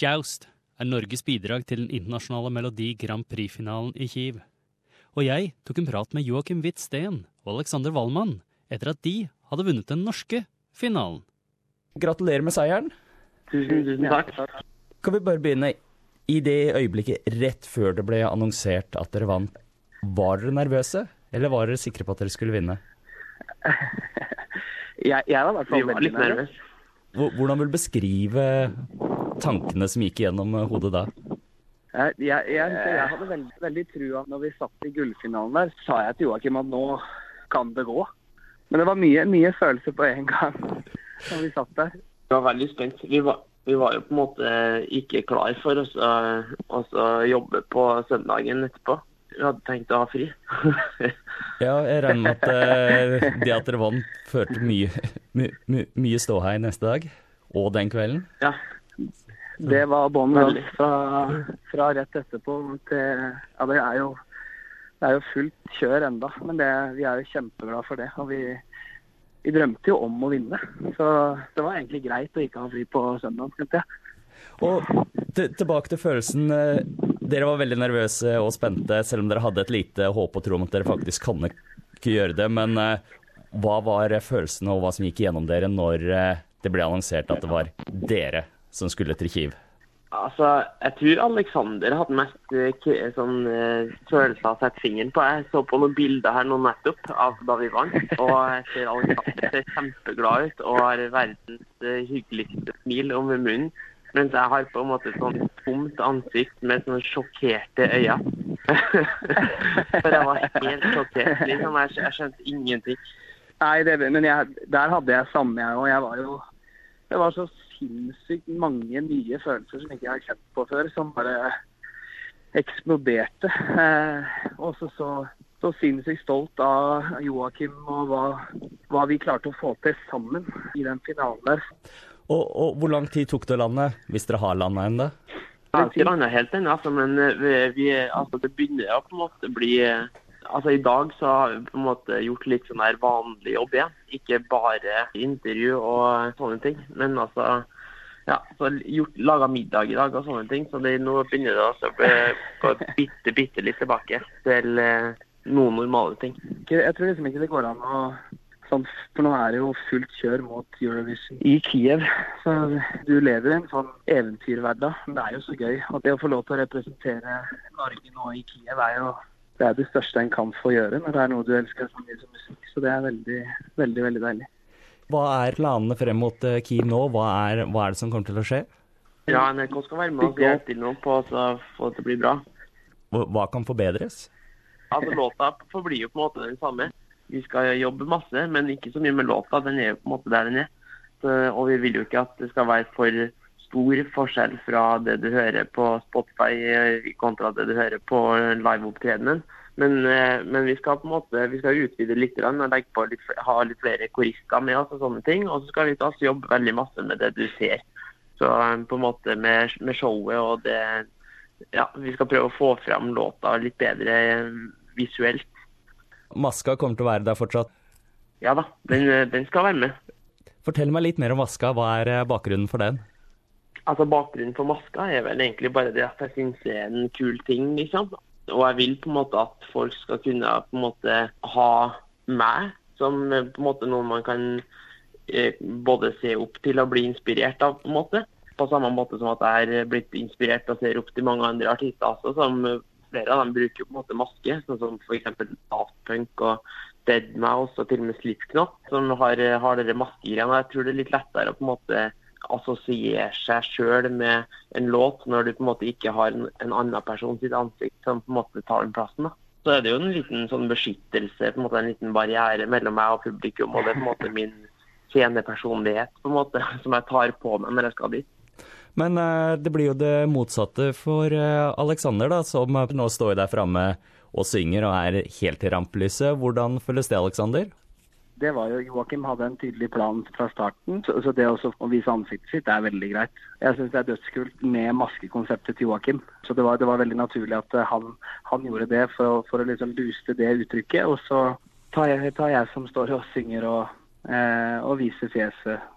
Joust er Norges bidrag til den internasjonale Melodi Grand Prix-finalen i Kiev. Og jeg tok en prat med Joakim Witt Steen og Alexander Wallmann etter at de hadde vunnet den norske finalen. Gratulerer med seieren. Tusen, tusen takk. Kan vi bare begynne i det øyeblikket rett før det ble annonsert at dere vant. Var dere nervøse, eller var dere sikre på at dere skulle vinne? Jeg, jeg var i hvert fall veldig nervøs. Hvordan vil du beskrive tankene som gikk gjennom hodet da? Jeg, jeg, jeg, jeg hadde veldig, veldig trua når vi satt i gullfinalen der. Sa jeg til Joakim at nå kan det gå. Men det var mye, mye følelser på en gang når vi satt der. Vi var veldig spent. Vi var, vi var jo på en måte ikke klar for oss å å jobbe på søndagen etterpå. Vi hadde tenkt å ha fri. Ja, jeg regner med at eh, det at dere vant, førte mye, my, my, mye ståhei neste dag. Og den kvelden. ja. Det var bånn Veldig. fra, fra rett etterpå til Ja, det er jo, det er jo fullt kjør enda, men det, vi er jo kjempeglade for det. Og vi, vi drømte jo om å vinne. Så det var egentlig greit å ikke ha fri på søndag, skjønte jeg. Og tilbake til følelsen. eh, Dere var veldig nervøse og spente, selv om dere hadde et lite håp og tro om at dere faktisk kan ikke gjøre det. Men eh, hva var følelsen og hva som gikk gjennom dere når eh, det ble annonsert at det var dere som skulle til Kiev? Altså, jeg tror Alexander hadde mest eh, sånn eh, følelse av å sette fingeren på. Jeg så på noen bilder her nå nettopp av da vi vant. Og jeg ser Alexander ser kjempeglad ut og har verdens eh, hyggeligste smil om munnen. Mens jeg har på en måte sånn tomt ansikt med sånne sjokkerte øyne. For jeg var helt sjokkert. liksom. Jeg, jeg skjønte ingenting. Nei, det, men jeg, der hadde jeg samme, jeg òg. Jeg var jo Det var så sinnssykt mange nye følelser som ikke jeg har kjent på før, som bare eksploderte. Eh, og så, så sinnssykt stolt av Joakim og hva, hva vi klarte å få til sammen i den finalen der. Og, og hvor lang tid tok det å lande, hvis dere har landa ennå? Jeg har ikke landa helt ennå, altså, men eh, vi, vi, altså, det begynner å på en måte bli eh, Altså I dag så har vi på en måte gjort litt sånn her vanlig jobb igjen. Ikke bare intervju og sånne ting. Men altså ja, så gjort, Laga middag i dag og sånne ting. Så det, nå begynner det å gå bitte, bitte litt tilbake til eh, noen normale ting. Jeg tror liksom ikke det går an å sånn, For nå er det jo fullt kjør mot Eurovision i Kiev. Så du lever i en sånn eventyrhverdag. Det er jo så gøy. At det å få lov til å representere Norge nå i Kiev er jo det, er det største en kan få gjøre når det er noe du elsker så mye som musikk. Så det er veldig, veldig, veldig deilig. Hva er planene frem mot eh, Kiev nå? Hva er, hva er det som kommer til å skje? Ja, NRK skal være med og hjelpe til nå på å så få det til å bli bra. Hva kan forbedres? Altså, Låta forblir jo på en måte den samme. Vi skal jobbe masse, men ikke så mye med låta. Den er jo på en måte der den er. Så, og vi vil jo ikke at det skal være for stor forskjell fra det du hører på Spotify eh, kontra det du hører på liveopptredenen. Men, eh, men vi skal på en måte vi skal utvide litt og litt, ha litt flere korister med oss og sånne ting. Og så skal vi også jobbe veldig masse med det du ser. Så eh, på en måte med, med showet og det Ja, vi skal prøve å få fram låta litt bedre visuelt. Maska kommer til å være der fortsatt. Ja da, den, den skal være med. Fortell meg litt mer om Maska. Hva er bakgrunnen for den? Altså Bakgrunnen for maska er vel egentlig bare det at jeg syns det er en kul ting. liksom. Og jeg vil på en måte at folk skal kunne på en måte ha meg som eh, på en måte noen man kan eh, både se opp til og bli inspirert av. på en måte. På samme måte som at jeg er blitt inspirert og ser opp til mange andre artister også, som eh, flere av dem bruker på en måte maske. Sånn som f.eks. Daft Punk og Deadmouse og til og med Slipknot, som har, har dere maskegreiene. Jeg tror det er litt lettere å på en måte assosiere seg sjøl med en låt når du på en måte ikke har en, en annen person sitt ansikt som på en måte tar den plassen. da. Så er det jo en liten sånn beskyttelse, på en måte en liten barriere mellom meg og publikum. Og det er på en måte min scenepersonlighet på en måte, som jeg tar på meg når jeg skal dit. Men eh, det blir jo det motsatte for eh, Alexander, da, som nå står der framme og synger og er helt i rampelyset. Hvordan føles det, Alexander? Det var jo Joakim hadde en tydelig plan fra starten, så, så det også å vise ansiktet sitt er veldig greit. Jeg syns det er dødskult med maskekonseptet til Joakim. Så det var, det var veldig naturlig at eh, han, han gjorde det for for å liksom booste det uttrykket. Og så tar jeg, tar jeg som står og synger og, eh, og viser fjeset.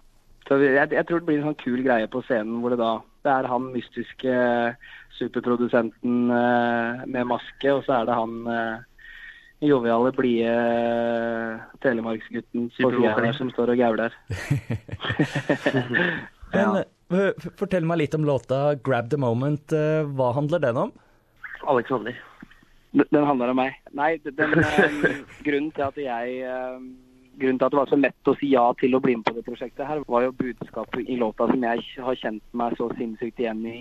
Så jeg, jeg tror det blir en sånn kul greie på scenen hvor det da Det er han mystiske superprodusenten eh, med maske, og så er det han eh, joviale, blide telemarksgutten på sida som står og gauler. Men ja. fortell meg litt om låta 'Grab the Moment'. Eh, Hva handler den om? Alexander. Den den handler om meg. Nei, den, eh, grunnen til at jeg eh, Grunnen til at det var så lett å si ja til å bli med på det prosjektet, her, var jo budskapet i låta som jeg har kjent meg så sinnssykt igjen i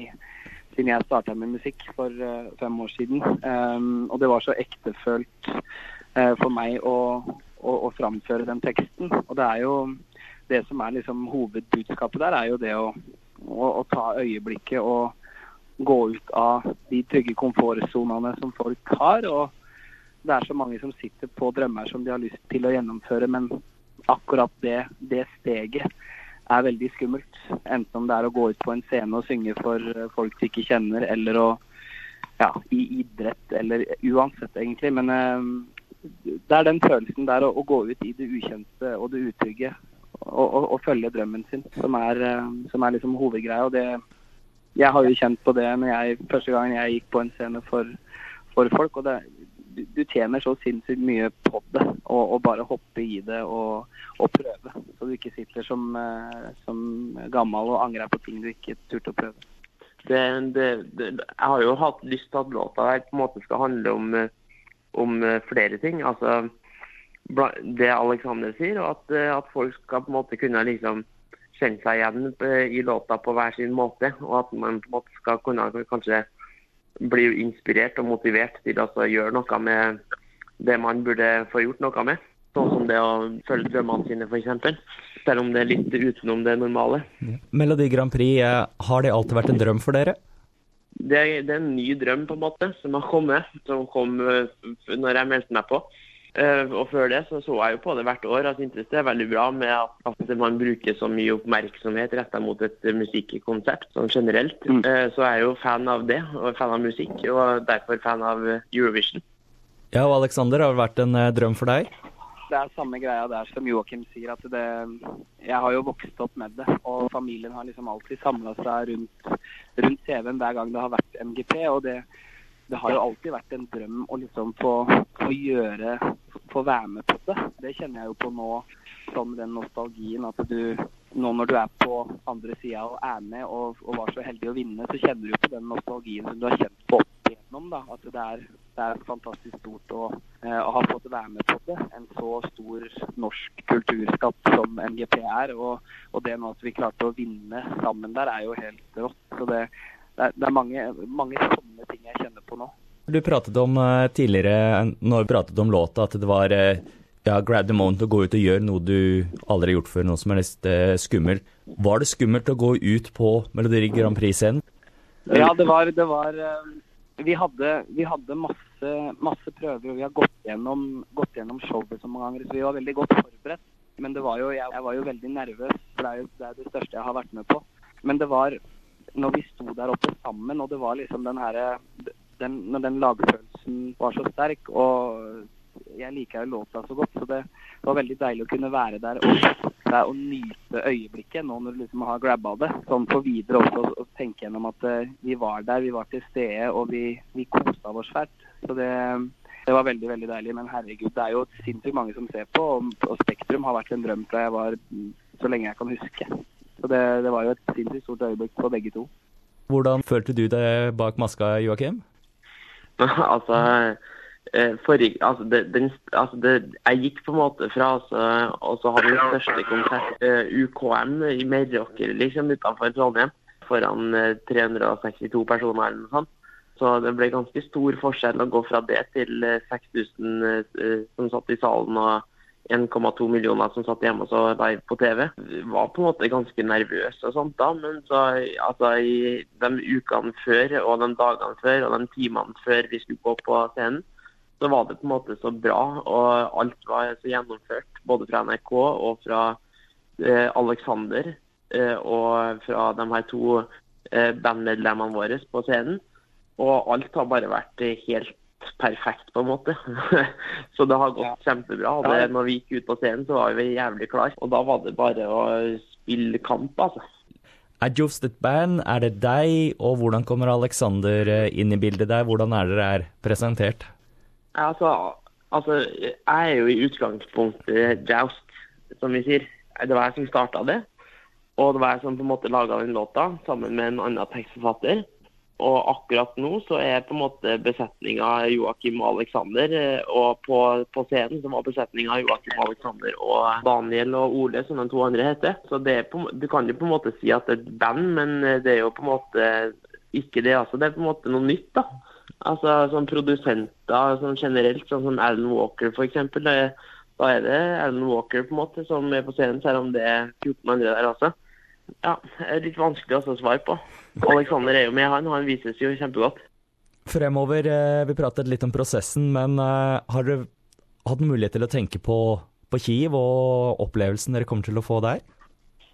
siden jeg starta med musikk for uh, fem år siden. Um, og det var så ektefølt uh, for meg å, å, å framføre den teksten. Og det er jo det som er liksom hovedbudskapet der, er jo det å, å, ta øyeblikket og gå ut av de trygge komfortsonene som folk har. og det er så mange som sitter på drømmer som de har lyst til å gjennomføre, men akkurat det, det steget er veldig skummelt. Enten om det er å gå ut på en scene og synge for eh, folk du ikke kjenner, eller å ja, i idrett, eller uansett egentlig. Men eh, det er den følelsen der å, å gå ut i det ukjente og det utrygge og, og, og følge drømmen sin, som er, eh, som er liksom hovedgreia. Og det, jeg har jo kjent på det når jeg, første gang jeg gikk på en scene for, for folk. og det, du, du tjener så sinnssykt mye på det, og, og bare hoppe i det og, og prøve. Så du ikke sitter som, eh, som gammel og angrer på ting du ikke turte å prøve. Det, det, det, jeg har jo hatt lyst til at låta her på en måte skal handle om, eh, om eh, flere ting. Altså det Alexander sier, og at, at folk skal på en måte kunne liksom kjenne seg igjen i låta på hver sin måte. Og at man på en måte skal kunne kanskje bli inspirert og motivert til å altså gjøre noe med det man burde få gjort noe med. Sånn som det å følge drømmene sine, f.eks. Selv om det er litt utenom det normale. Melodi Grand Prix, eh, har det alltid vært en drøm for dere? det, er- det er en ny drøm på en måte som har kommet, som kom eh, når jeg meldte meg på. Eh, og før det så så jeg jo på det hvert år. Syntes det er veldig bra med at, at man bruker så mye oppmerksomhet retta mot et musikkonsept sånn generelt. Mm. Eh, så er jeg jo fan av det, og fan av musikk, og derfor fan av Eurovision. Ja, og Alexander, har det vært en drøm for deg? Det er samme greia der som Joakim sier. at det, Jeg har jo vokst opp med det, og familien har liksom alltid samla seg rundt, rundt TV-en hver gang det har vært MGP. og det, det har jo alltid vært en drøm å liksom få, få gjøre Få være med på det. Det kjenner jeg jo på nå, sånn den nostalgien. At du nå når du er på andre sida og er med og, og var så heldig å vinne, så kjenner du på den nostalgien som du har kjent på opp igjennom. da, At det er, det er fantastisk stort å, eh, å ha fått være med på det. En så stor norsk kulturskatt som MGP er. Og, og det nå at vi klarte å vinne sammen der, er jo helt rått. Så det, det er, det er mange, mange sånne ting jeg kjenner på nå. Du pratet om eh, tidligere, når vi pratet om låta, at det var eh, ja, grab the moment å gå ut og gjøre noe du aldri har gjort før, noe som er litt skummelt. Var det skummelt å gå ut på Melodi Grand Prix-scenen? Ja, det var, det var vi, hadde, vi hadde masse, masse prøver, og vi har gått gjennom, gått gjennom showet så mange ganger, så vi var veldig godt forberedt. Men var jo, jeg, jeg var jo veldig nervøs, for det er jo det, er det største jeg har vært med på. Men det var når vi sto der oppe sammen, og det var liksom den herre Når den lagfølelsen var så sterk, og jeg liker jo låta så godt, så det var veldig deilig å kunne være der og, der å nyte øyeblikket nå når du liksom har grabba det. Sånn for videre også å tenke gjennom at eh, vi var der, vi var til stede, og vi, vi kosa oss fælt. Så det, det var veldig veldig deilig. Men herregud, det er jo sinnssykt mange som ser på, og, og Spektrum har vært en drøm fra jeg var så lenge jeg kan huske. Så det, det var jo et sinnssykt stort øyeblikk for begge to. Hvordan følte du deg bak maska, Joakim? altså, forrige, altså, den, altså det, jeg gikk på en måte fra altså, og så hadde den største konsert, eh, UKM i Meråker, liksom, utenfor Trondheim, foran eh, 362 personer eller noe sånt. Så det ble ganske stor forskjell å gå fra det til eh, 6000 eh, som satt i salen og 1,2 millioner som satt hjemme og så live på TV. Jeg var på en måte ganske nervøs og sånt da, men så altså i de ukene før og de dagene før og de timene før vi skulle gå på scenen, så var det på en måte så bra, og alt var så gjennomført. Både fra NRK og fra eh, Alexander eh, og fra de her to eh, bandmedlemmene våre på scenen. Og alt har bare vært helt perfekt, på en måte. så det har gått kjempebra. Og det, når vi gikk ut på scenen, så var vi jævlig klare. Og da var det bare å spille kamp, altså. er Joost et band? Er det deg? Og hvordan kommer Alexander eh, inn i bildet der? Hvordan er dere er presentert? Altså, altså, jeg er jo i utgangspunktet Joust, som vi sier. Det var jeg som starta det. Og det var jeg som på en måte laga den låta sammen med en annen tekstforfatter. Og akkurat nå så er på en måte besetninga Joakim og Alexander. eh, Og på, på scenen så var besetninga Joakim og Alexander og Daniel og Ole, som de to andre heter. Så på, du kan jo på en måte si at det er et band, men det er jo på en måte ikke det. altså. Det er på en måte noe nytt, da. Altså sånn produsenter sånn generelt, sånn som Alan Walker f.eks. Da er det Alan Walker på en måte som er på scenen, selv om det er 14 andre der også. Ja, det er litt vanskelig å svare på. Alexander er jo med, han. Han vises jo kjempegodt. Fremover, eh, vi pratet litt om prosessen, men eh, har dere hatt mulighet til å tenke på, på Kiev og opplevelsen dere kommer til å få der?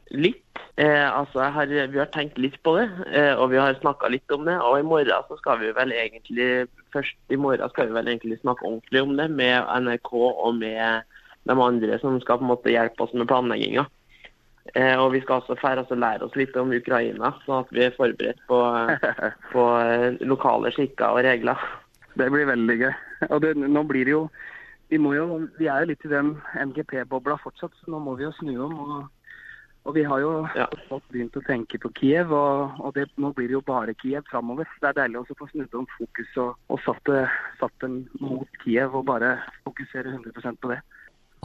Litt. Eh, altså, har, Vi har tenkt litt på det, eh, og vi har snakka litt om det. Og i morgen så skal vi vel egentlig først i morgen skal vi vel egentlig snakke ordentlig om det med NRK og med de andre som skal på en måte hjelpe oss med planlegginga. Eh, og vi skal også fære og lære oss litt om Ukraina, sånn at vi er forberedt på, på eh, lokale skikker og regler. Det blir veldig gøy. Og det, nå blir det jo vi, må jo vi er jo litt i den MGP-bobla fortsatt, så nå må vi jo snu om. Og, og vi har jo Ja. fått begynt å tenke på Kiev, og, og det, nå blir det jo bare Kiev framover. Det er deilig å få snudd om fokus og, og satt, satt den mot Kiev og bare fokusere 100% på det.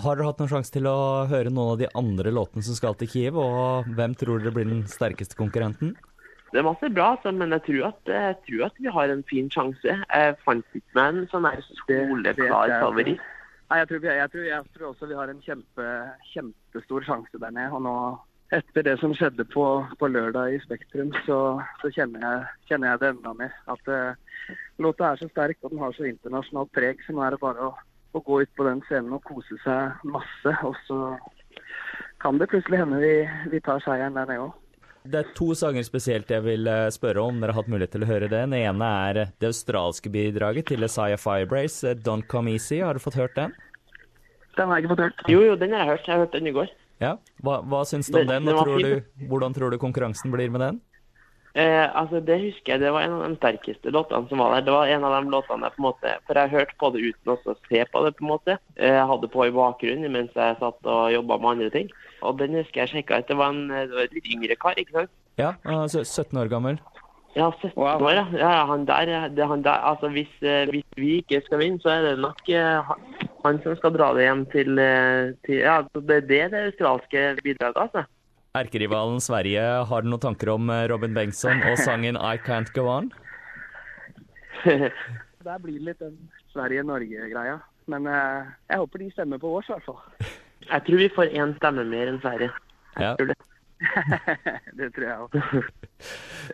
Har dere hatt noen sjanse til å høre noen av de andre låtene som skal til Kiev, og hvem tror dere blir den sterkeste konkurrenten? Det er masse bra, altså, men jeg tror, at, jeg tror at vi har en fin sjanse. Jeg fant ikke meg en sånn er soleklar favoritt. Nei, jeg tror, jeg, tror, jeg tror også vi har en kjempe, kjempestor sjanse der nede. Og nå, etter det som skjedde på, på lørdag i Spektrum, så, så kjenner, jeg, kjenner jeg det enda mer. At eh, låta er så sterk og den har så internasjonalt preg, så nå er det bare å, å gå ut på den scenen og kose seg masse. Og så kan det plutselig hende vi, vi tar seieren der nede òg. Det er to sanger spesielt jeg vil eh, spørre om. Dere har hatt mulighet til å høre det. Den ene er eh, det australske bidraget til Isaiah Firebrace, 'Don't Come Easy'. Har du fått hørt den? Den har jeg ikke fått hørt. Jo, jo, den har jeg hørt. Jeg hørte den i går. Ja. Hva, hva syns du om Den- og tror du, hvordan tror du konkurransen blir med den? Eh, altså, Det husker jeg, det var en av de sterkeste låtene som var der. Det var en av de låtene jeg på en måte For jeg hørte på det uten også å se på det, på en måte. Eh, Jeg hadde på i bakgrunnen mens jeg satt og jobba med andre ting. Og den husker jeg sjekka ut. Det var en det var et litt yngre kar, ikke sant? Ja, altså 17 år gammel. Ja, 17 Wow. år, ja. ja. Han der, det, han der altså hvis, eh, hvis vi ikke skal vinne, så er det nok eh, han- som skal dra det hjem til, eh, til Ja, det er det det australske bidraget, altså. Erkerivalen Sverige, har du noen tanker om eh, Robin Bengtsson og sangen 'I Can't Go On'? Der blir det litt den Sverige-Norge-greia. Men eh, jeg håper de stemmer på oss, i hvert fall. Jeg tror vi får én stemme mer enn Sverige. Ja. Tror det. det tror jeg òg.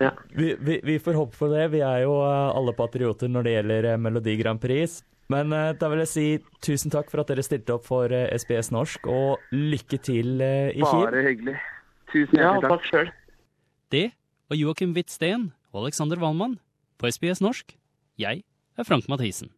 Ja. Vi, vi, vi får håpe for det. Vi er jo alle patrioter når det gjelder Melodi Grand Prix. Men eh, da vil jeg si tusen takk for at dere stilte opp for eh, SBS Norsk, og lykke til eh, i Kiev. Bare hyggelig. Tusen hjertelig takk. takk sjøl. Det var Joakim Hvitt Steen og Alexander Wallmann på SBS norsk. Jeg er Frank Mathisen.